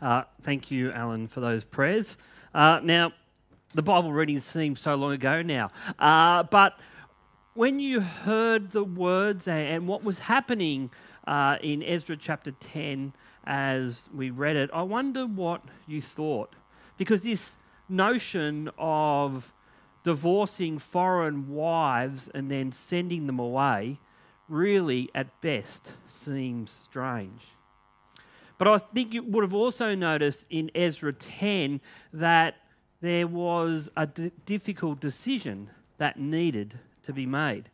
Uh, thank you, Alan, for those prayers. Uh, now, the Bible reading seems so long ago now, uh, but when you heard the words and, what was happening uh, in Ezra chapter 10 as we read it, I wonder what you thought. Because this notion of divorcing foreign wives and then sending them away really, at best, seems strange. But I think you would have also noticed in Ezra 10 that there was a d- difficult decision that needed to be made.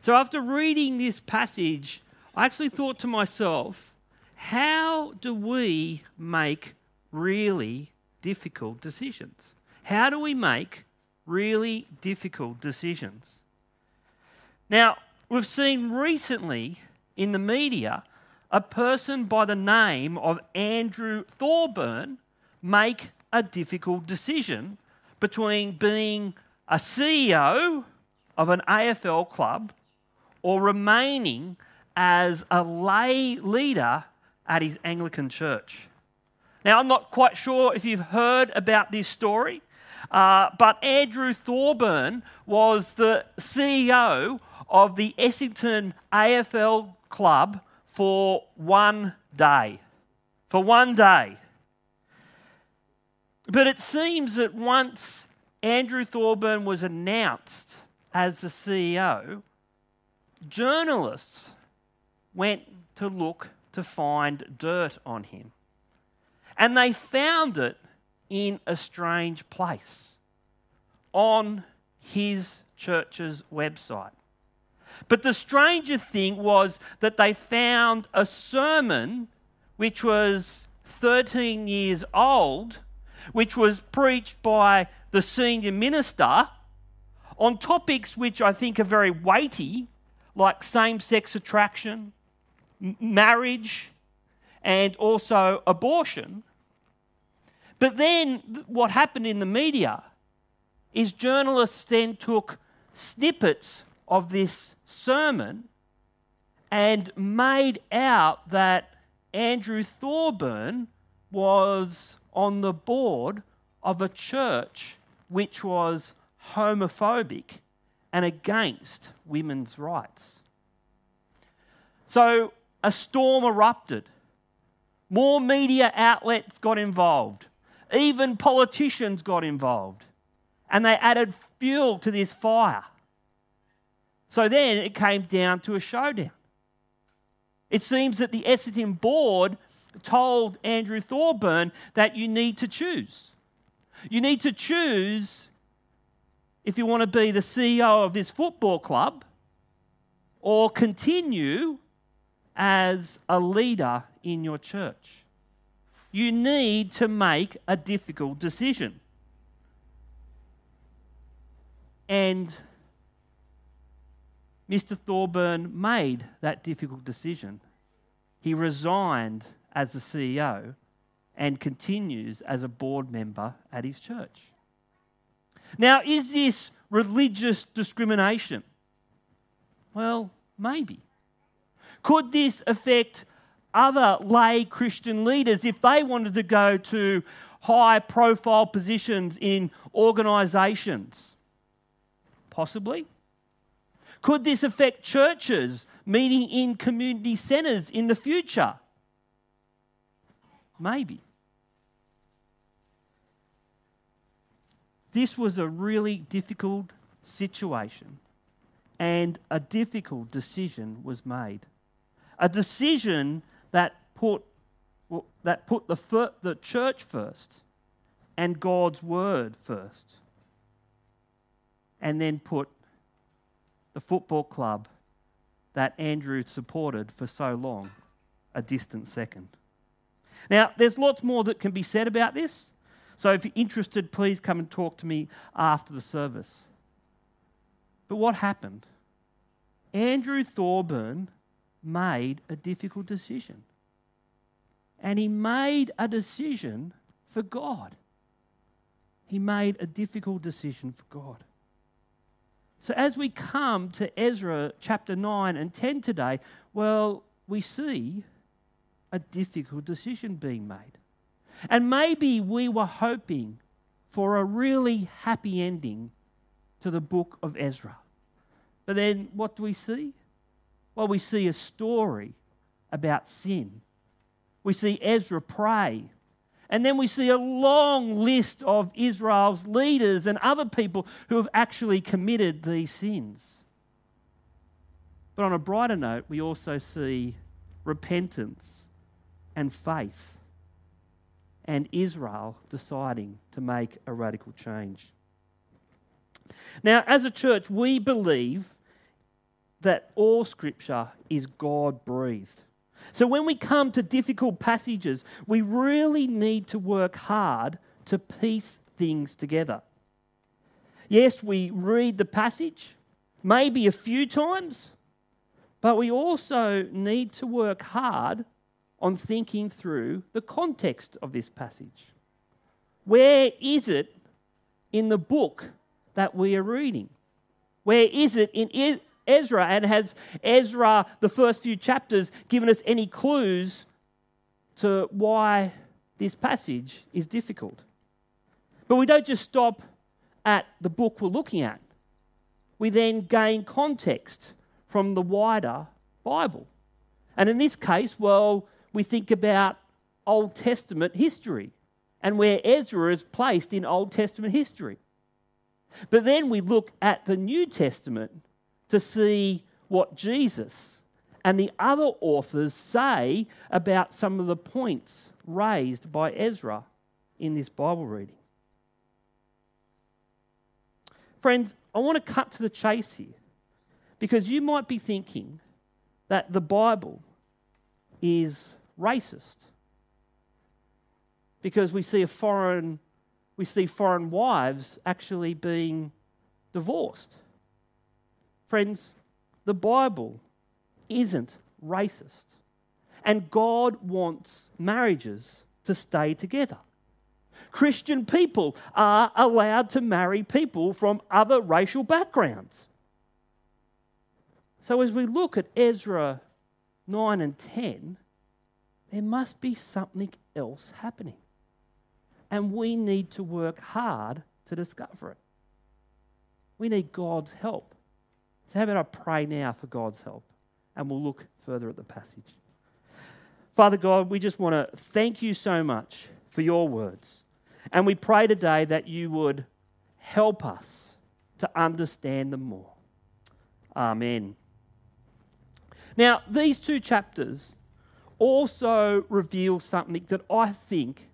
So after reading this passage, I actually thought to myself, how do we make really difficult decisions? How do we make really difficult decisions? Now, we've seen recently in the media a person by the name of Andrew Thorburn make a difficult decision between being a CEO of an AFL club or remaining as a lay leader at his Anglican church. Now, I'm not quite sure if you've heard about this story, uh, but Andrew Thorburn was the CEO of the Essendon AFL club for one day. For one day. But it seems that once Andrew Thorburn was announced as the CEO, journalists went to look to find dirt on him. And they found it in a strange place on his church's website. But the stranger thing was that they found a sermon which was 13 years old, which was preached by the senior minister on topics which I think are very weighty, like same sex attraction, marriage, and also abortion. But then what happened in the media is journalists then took snippets of this sermon and made out that Andrew Thorburn was on the board of a church which was homophobic and against women's rights. So a storm erupted. More media outlets got involved. Even politicians got involved. And they added fuel to this fire. So then it came down to a showdown. It seems that the Essendon board told Andrew Thorburn that you need to choose. You need to choose if you want to be the CEO of this football club or continue as a leader in your church. You need to make a difficult decision. And Mr. Thorburn made that difficult decision. He resigned as the CEO and continues as a board member at his church. Now, is this religious discrimination? Well, maybe. Could this affect other lay Christian leaders if they wanted to go to high profile positions in organisations? Possibly. Could this affect churches meeting in community centres in the future? Maybe. This was a really difficult situation, and a difficult decision was made. A decision that put, that put the, fir- the church first and God's word first, and then put the football club that Andrew supported for so long a distant second. Now, there's lots more that can be said about this. So if you're interested, please come and talk to me after the service. But what happened? Andrew Thorburn made a difficult decision. And he made a decision for God. He made a difficult decision for God. So, as we come to Ezra chapter 9 and 10 today, well, we see a difficult decision being made. And maybe we were hoping for a really happy ending to the book of Ezra. But then what do we see? Well, we see a story about sin. We see Ezra pray. And then we see a long list of Israel's leaders and other people who have actually committed these sins. But on a brighter note, we also see repentance and faith and Israel deciding to make a radical change. Now, as a church, we believe that all scripture is God breathed. So when we come to difficult passages, we really need to work hard to piece things together. Yes, we read the passage, maybe a few times, but we also need to work hard on thinking through the context of this passage. Where is it in the book that we are reading? Where is it in Ezra? And has Ezra, the first few chapters, given us any clues to why this passage is difficult? But we don't just stop at the book we're looking at, we then gain context from the wider Bible. And in this case, well, we think about Old Testament history and where Ezra is placed in Old Testament history. But then we look at the New Testament to see what Jesus and the other authors say about some of the points raised by Ezra in this Bible reading. Friends, I want to cut to the chase here because you might be thinking that the Bible is racist because we see a foreign we see foreign wives actually being divorced. Friends, the Bible isn't racist. And God wants marriages to stay together. Christian people are allowed to marry people from other racial backgrounds. So, as we look at Ezra 9 and 10, there must be something else happening. And we need to work hard to discover it. We need God's help. So, how about I pray now for God's help? And we'll look further at the passage. Father God, we just want to thank you so much for your words. And we pray today that you would help us to understand them more. Amen. Now, these two chapters also reveal something that I think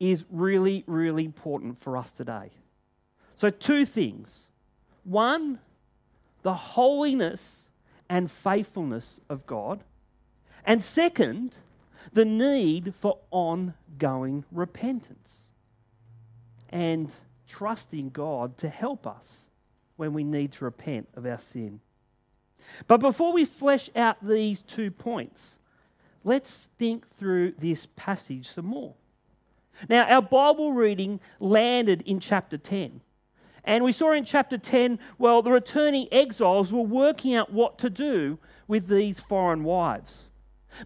is really, really important for us today. So, two things. One, the holiness and faithfulness of God. And second, the need for ongoing repentance and trusting God to help us when we need to repent of our sin. But before we flesh out these two points, let's think through this passage some more. Now, our Bible reading landed in chapter 10. And we saw in chapter 10, well, the returning exiles were working out what to do with these foreign wives.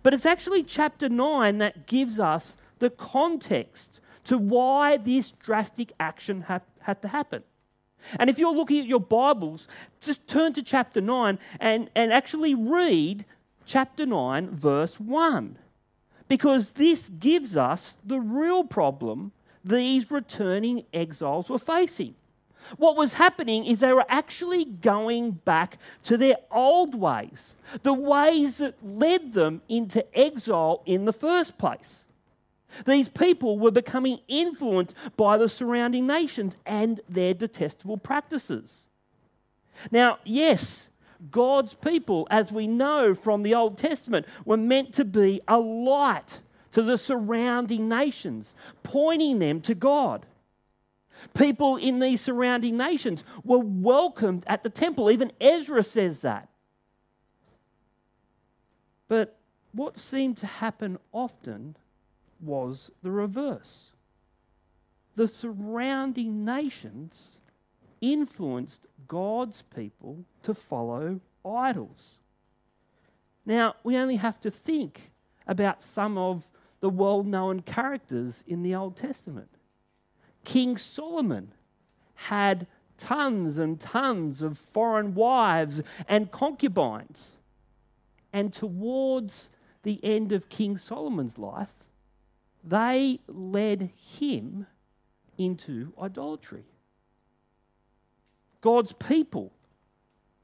But it's actually chapter 9 that gives us the context to why this drastic action had, to happen. And if you're looking at your Bibles, just turn to chapter 9 and, and actually read chapter 9, verse 1. Because this gives us the real problem these returning exiles were facing. What was happening is they were actually going back to their old ways, the ways that led them into exile in the first place. These people were becoming influenced by the surrounding nations and their detestable practices. Now, yes, God's people, as we know from the Old Testament, were meant to be a light to the surrounding nations, pointing them to God. People in these surrounding nations were welcomed at the temple. Even Ezra says that. But what seemed to happen often was the reverse. The surrounding nations influenced God's people to follow idols. Now, we only have to think about some of the well known characters in the Old Testament. King Solomon had tons and tons of foreign wives and concubines. And towards the end of King Solomon's life, they led him into idolatry. God's people,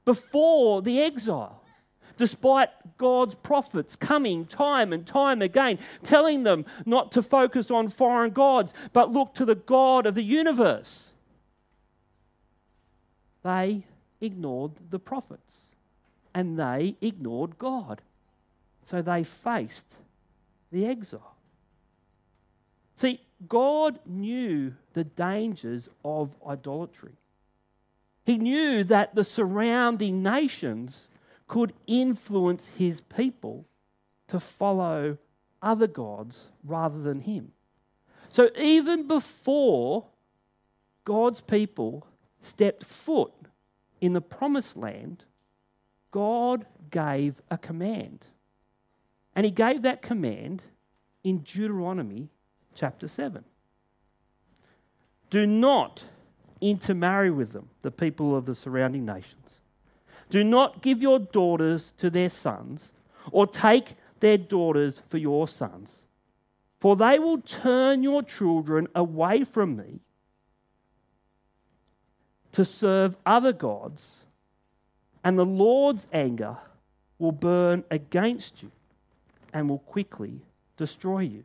before the exile, despite God's prophets coming time and time again, telling them not to focus on foreign gods, but look to the God of the universe. They ignored the prophets and they ignored God. So they faced the exile. See, God knew the dangers of idolatry. He knew that the surrounding nations could influence his people to follow other gods rather than him. So even before God's people stepped foot in the promised land, God gave a command. And he gave that command in Deuteronomy chapter 7. Do not intermarry with them, the people of the surrounding nations. Do not give your daughters to their sons, or take their daughters for your sons, for they will turn your children away from me to serve other gods, and the Lord's anger will burn against you and will quickly destroy you.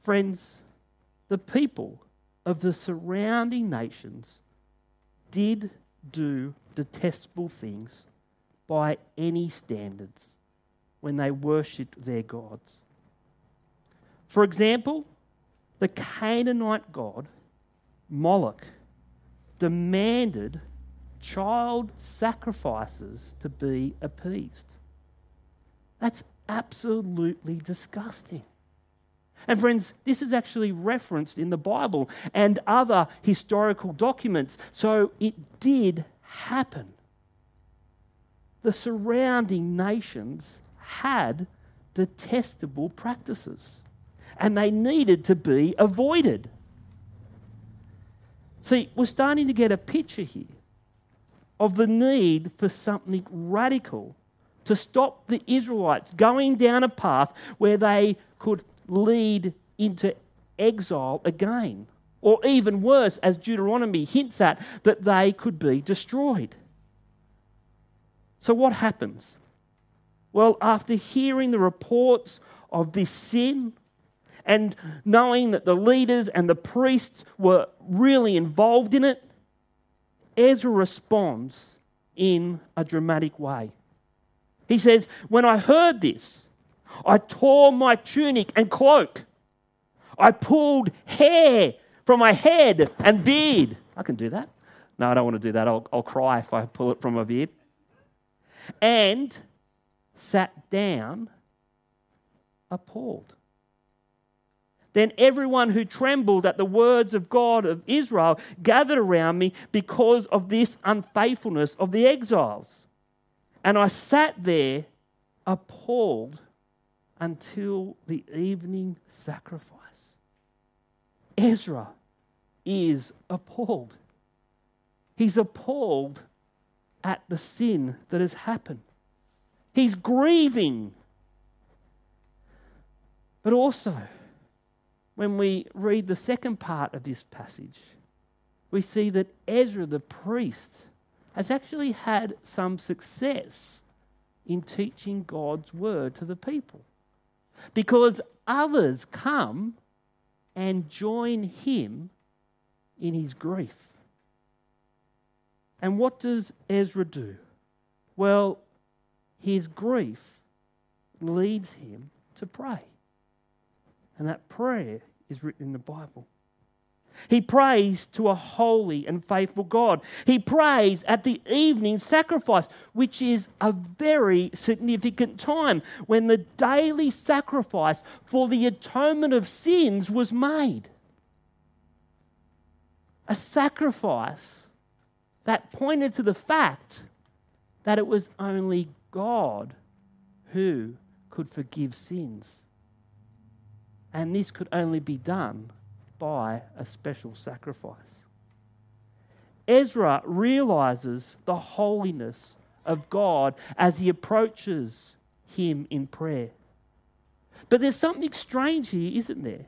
Friends, the people of the surrounding nations did do detestable things by any standards when they worshipped their gods. For example, the Canaanite god Moloch demanded child sacrifices to be appeased. That's absolutely disgusting. And friends, this is actually referenced in the Bible and other historical documents. So it did happen. The surrounding nations had detestable practices and they needed to be avoided. See, we're starting to get a picture here of the need for something radical to stop the Israelites going down a path where they could lead into exile again. Or even worse, as Deuteronomy hints at, that they could be destroyed. So, what happens? Well, after hearing the reports of this sin and knowing that the leaders and the priests were really involved in it, Ezra responds in a dramatic way. He says, When I heard this, I tore my tunic and cloak. I pulled hair from my head and beard. I can do that. No, I don't want to do that. I'll, I'll cry if I pull it from my beard. And sat down appalled. Then everyone who trembled at the words of God of Israel gathered around me because of this unfaithfulness of the exiles. And I sat there appalled until the evening sacrifice. Ezra is appalled. He's appalled at the sin that has happened. He's grieving. But also, when we read the second part of this passage, we see that Ezra the priest has actually had some success in teaching God's word to the people because others come and join him in his grief. And what does Ezra do? Well, his grief leads him to pray. And that prayer is written in the Bible. He prays to a holy and faithful God. He prays at the evening sacrifice, which is a very significant time when the daily sacrifice for the atonement of sins was made. A sacrifice that pointed to the fact that it was only God who could forgive sins. And this could only be done by a special sacrifice. Ezra realizes the holiness of God as he approaches him in prayer. But there's something strange here, isn't there?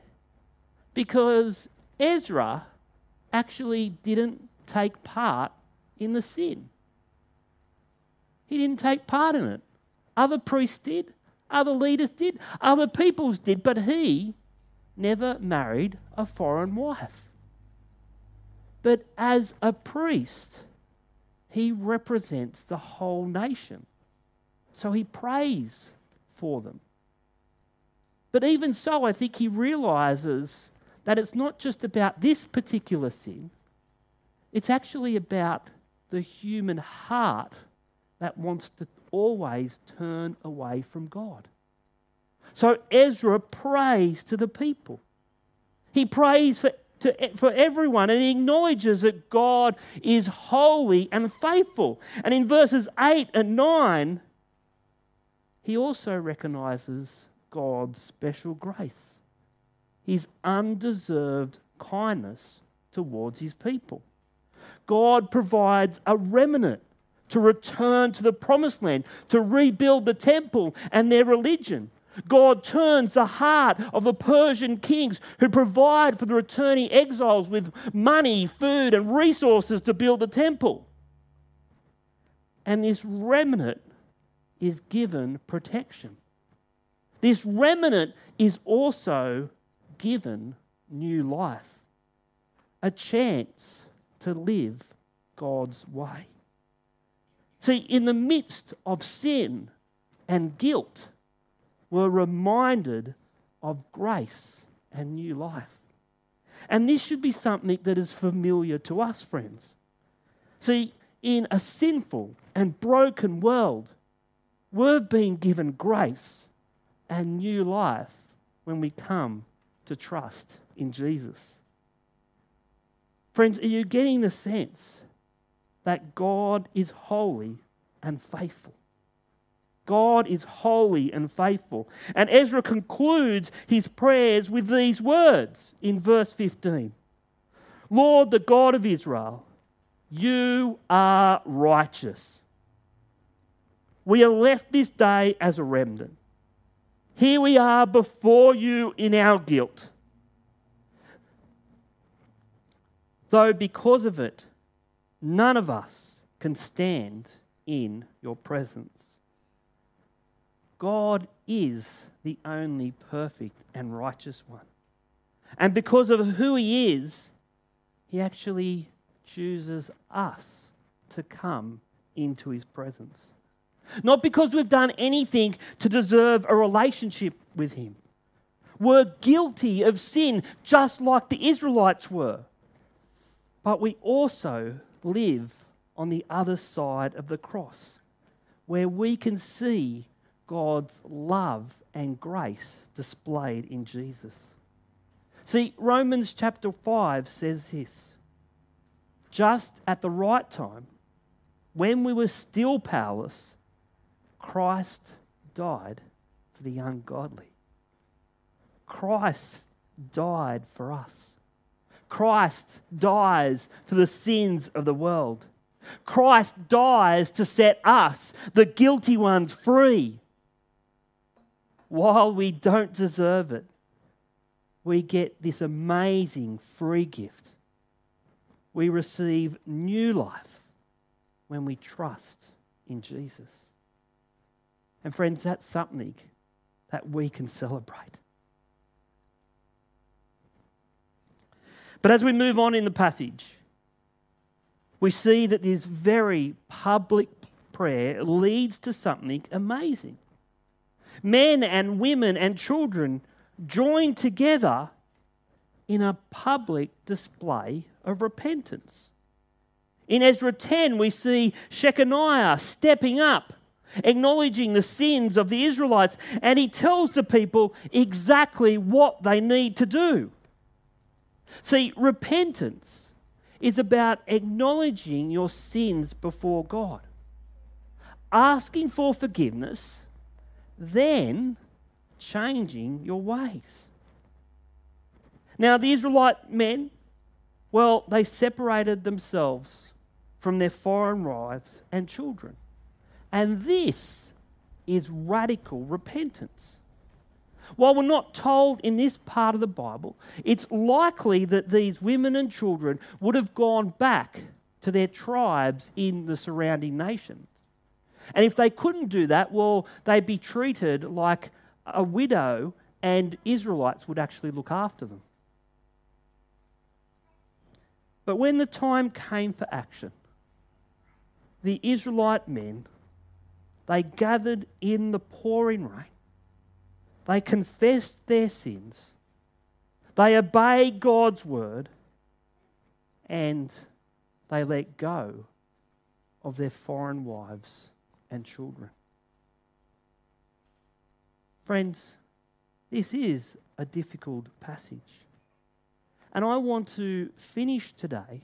Because Ezra actually didn't take part in the sin. He didn't take part in it. Other priests did, other leaders did, other peoples did, but he never married a foreign wife. But as a priest, he represents the whole nation. So he prays for them. But even so, I think he realizes that it's not just about this particular sin, it's actually about the human heart that wants to always turn away from God. So Ezra prays to the people. He prays for, to, for everyone and he acknowledges that God is holy and faithful. And in verses 8 and 9, he also recognizes God's special grace, his undeserved kindness towards his people. God provides a remnant to return to the promised land, to rebuild the temple and their religion. God turns the heart of the Persian kings who provide for the returning exiles with money, food, and resources to build the temple. And this remnant is given protection. This remnant is also given new life, a chance to live God's way. See, in the midst of sin and guilt, we're reminded of grace and new life. And this should be something that is familiar to us, friends. See, in a sinful and broken world, we've been given grace and new life when we come to trust in Jesus. Friends, are you getting the sense that God is holy and faithful? God is holy and faithful. And Ezra concludes his prayers with these words in verse 15 Lord, the God of Israel, you are righteous. We are left this day as a remnant. Here we are before you in our guilt. Though because of it, none of us can stand in your presence. God is the only perfect and righteous one. And because of who He is, He actually chooses us to come into His presence. Not because we've done anything to deserve a relationship with Him. We're guilty of sin just like the Israelites were. But we also live on the other side of the cross, where we can see God's love and grace displayed in Jesus. See, Romans chapter 5 says this just at the right time, when we were still powerless, Christ died for the ungodly. Christ died for us. Christ dies for the sins of the world. Christ dies to set us, the guilty ones, free. While we don't deserve it, we get this amazing free gift. We receive new life when we trust in Jesus. And, friends, that's something that we can celebrate. But as we move on in the passage, we see that this very public prayer leads to something amazing. Men and women and children join together in a public display of repentance. In Ezra 10, we see Shechaniah stepping up, acknowledging the sins of the Israelites, and he tells the people exactly what they need to do. See, repentance is about acknowledging your sins before God, asking for forgiveness, then changing your ways. Now, the Israelite men, well, they separated themselves from their foreign wives and children. And this is radical repentance. While we're not told in this part of the Bible, it's likely that these women and children would have gone back to their tribes in the surrounding nations. And if they couldn't do that, well, they'd be treated like a widow, and Israelites would actually look after them. But when the time came for action, the Israelite men, they gathered in the pouring rain. They confessed their sins. They obeyed God's word. And they let go of their foreign wives and children. Friends, this is a difficult passage. And I want to finish today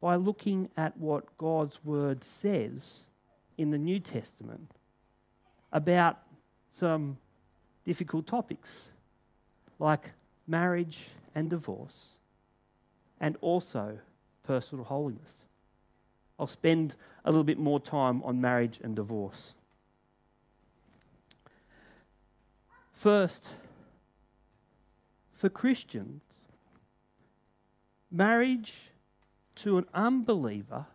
by looking at what God's Word says in the New Testament about some difficult topics like marriage and divorce, and also personal holiness. I'll spend a little bit more time on marriage and divorce. First, for Christians, marriage to an unbeliever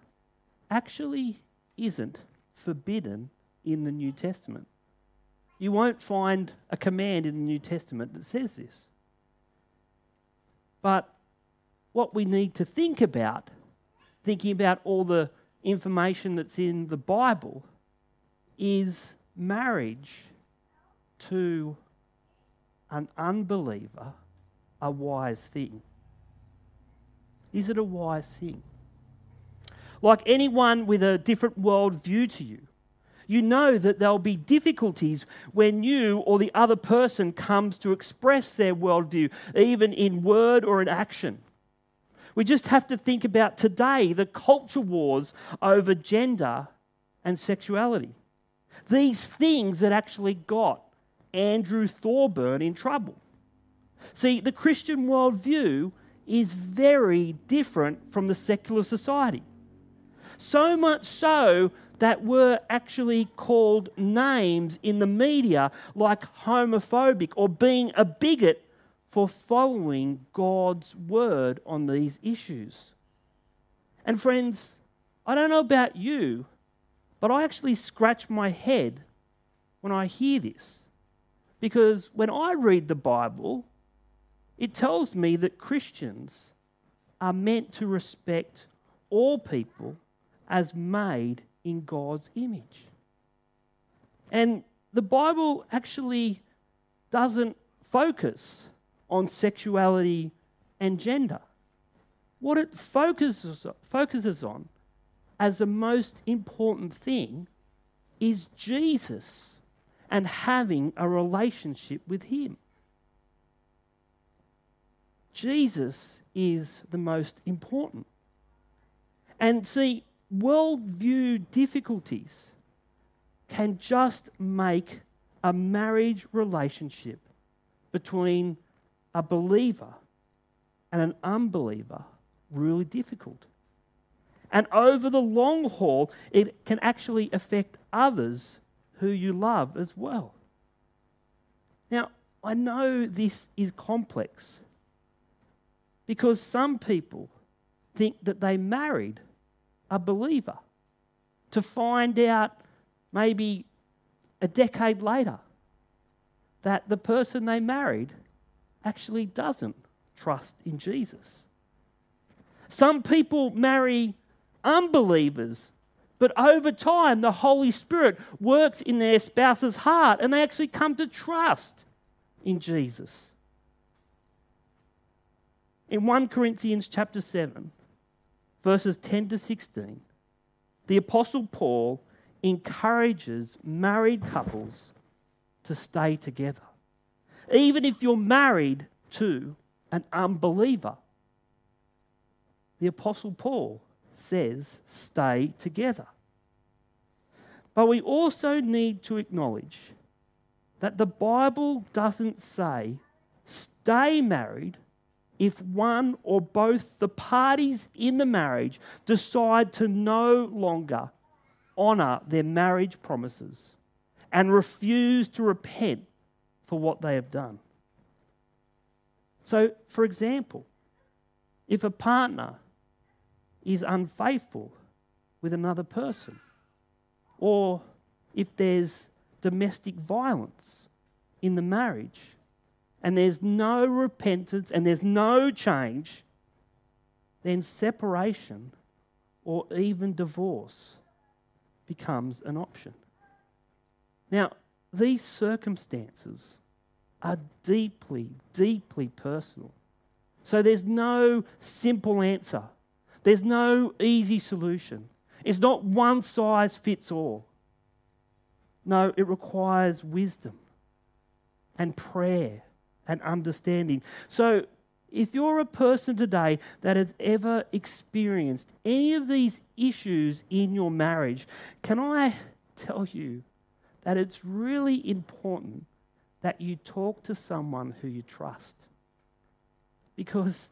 actually isn't forbidden in the New Testament. You won't find a command in the New Testament that says this. But what we need to think about, thinking about all the information that's in the Bible, is marriage to an unbeliever a wise thing? Is it a wise thing? Like anyone with a different world view to you, you know that there'll be difficulties when you or the other person comes to express their worldview, even in word or in action. We just have to think about today the culture wars over gender and sexuality. These things that actually got Andrew Thorburn in trouble. See, the Christian worldview is very different from the secular society. So much so that we're actually called names in the media like homophobic or being a bigot for following God's word on these issues. And friends, I don't know about you, but I actually scratch my head when I hear this. Because when I read the Bible, it tells me that Christians are meant to respect all people as made in God's image. And the Bible actually doesn't focus on sexuality and gender. What it focuses, focuses on as the most important thing is Jesus and having a relationship with Him. Jesus is the most important. And see, worldview difficulties can just make a marriage relationship between a believer and an unbeliever really difficult. And over the long haul, it can actually affect others who you love as well. Now, I know this is complex because some people think that they married a believer to find out maybe a decade later that the person they married actually doesn't trust in Jesus. Some people marry unbelievers but over time, the Holy Spirit works in their spouse's heart and they actually come to trust in Jesus. In 1 Corinthians chapter 7, verses 10 to 16, the Apostle Paul encourages married couples to stay together. Even if you're married to an unbeliever, the Apostle Paul says stay together. But we also need to acknowledge that the Bible doesn't say stay married if one or both the parties in the marriage decide to no longer honour their marriage promises and refuse to repent for what they have done. So, for example, if a partner is unfaithful with another person, or if there's domestic violence in the marriage and there's no repentance and there's no change, then separation or even divorce becomes an option. Now, these circumstances are deeply, deeply personal. So there's no simple answer, there's no easy solution. It's not one size fits all. No, it requires wisdom and prayer and understanding. So, if you're a person today that has ever experienced any of these issues in your marriage, can I tell you that it's really important that you talk to someone who you trust? Because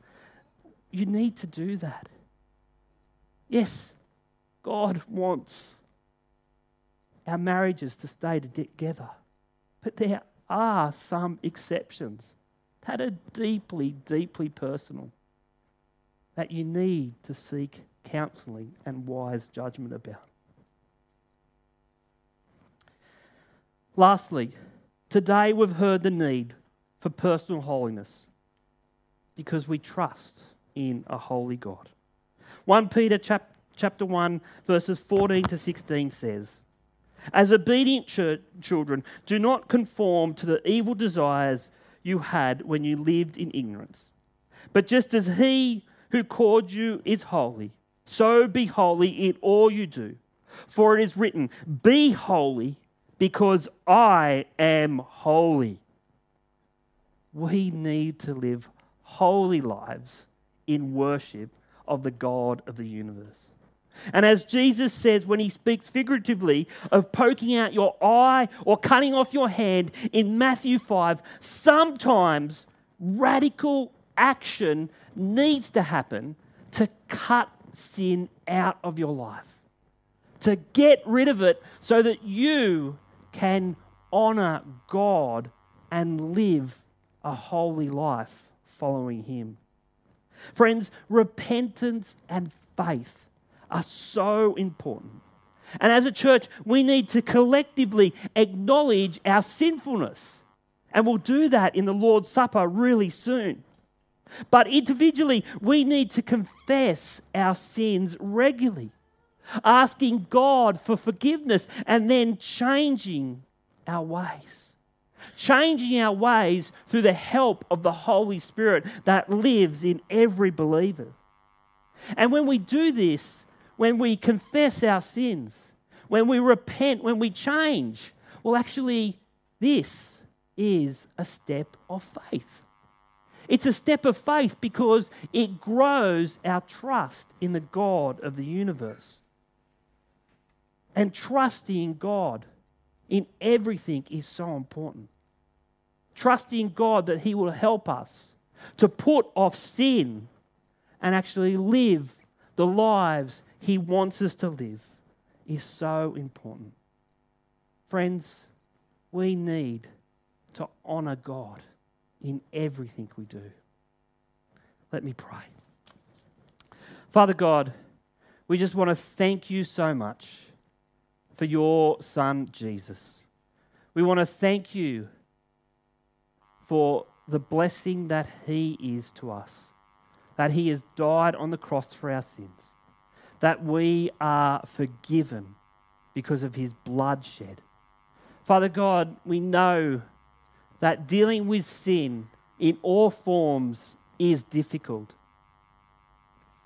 you need to do that. Yes, God wants our marriages to stay together. But there are some exceptions that are deeply, deeply personal that you need to seek counseling and wise judgment about. Lastly, today we've heard the need for personal holiness because we trust in a holy God. 1 Peter chap- chapter 1 verses 14 to 16 says, as obedient ch- children, do not conform to the evil desires you had when you lived in ignorance. But just as He who called you is holy, so be holy in all you do. For it is written, Be holy, because I am holy. We need to live holy lives in worship of the God of the universe. And as Jesus says when he speaks figuratively of poking out your eye or cutting off your hand in Matthew 5, sometimes radical action needs to happen to cut sin out of your life, to get rid of it so that you can honor God and live a holy life following Him. Friends, repentance and faith are so important. And as a church, we need to collectively acknowledge our sinfulness. And we'll do that in the Lord's Supper really soon. But individually, we need to confess our sins regularly, asking God for forgiveness and then changing our ways. Changing our ways through the help of the Holy Spirit that lives in every believer. And when we do this, when we confess our sins, when we repent, when we change. Well, actually, this is a step of faith. It's a step of faith because it grows our trust in the God of the universe. And trusting God in everything is so important. Trusting God that He will help us to put off sin and actually live the lives he wants us to live is so important. Friends, we need to honour God in everything we do. Let me pray. Father God, we just want to thank you so much for your Son, Jesus. We want to thank you for the blessing that He is to us, that He has died on the cross for our sins that we are forgiven because of his bloodshed. Father God, we know that dealing with sin in all forms is difficult.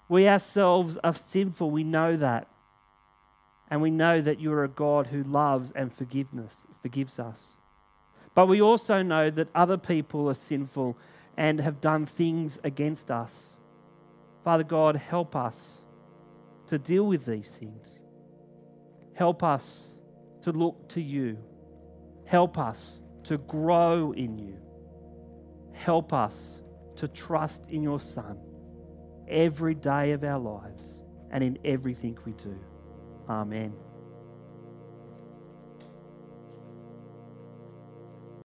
We ourselves are sinful, we know that. And we know that you are a God who loves and forgiveness, forgives us. But we also know that other people are sinful and have done things against us. Father God, help us to deal with these things. Help us to look to you. Help us to grow in you. Help us to trust in your Son every day of our lives and in everything we do. Amen.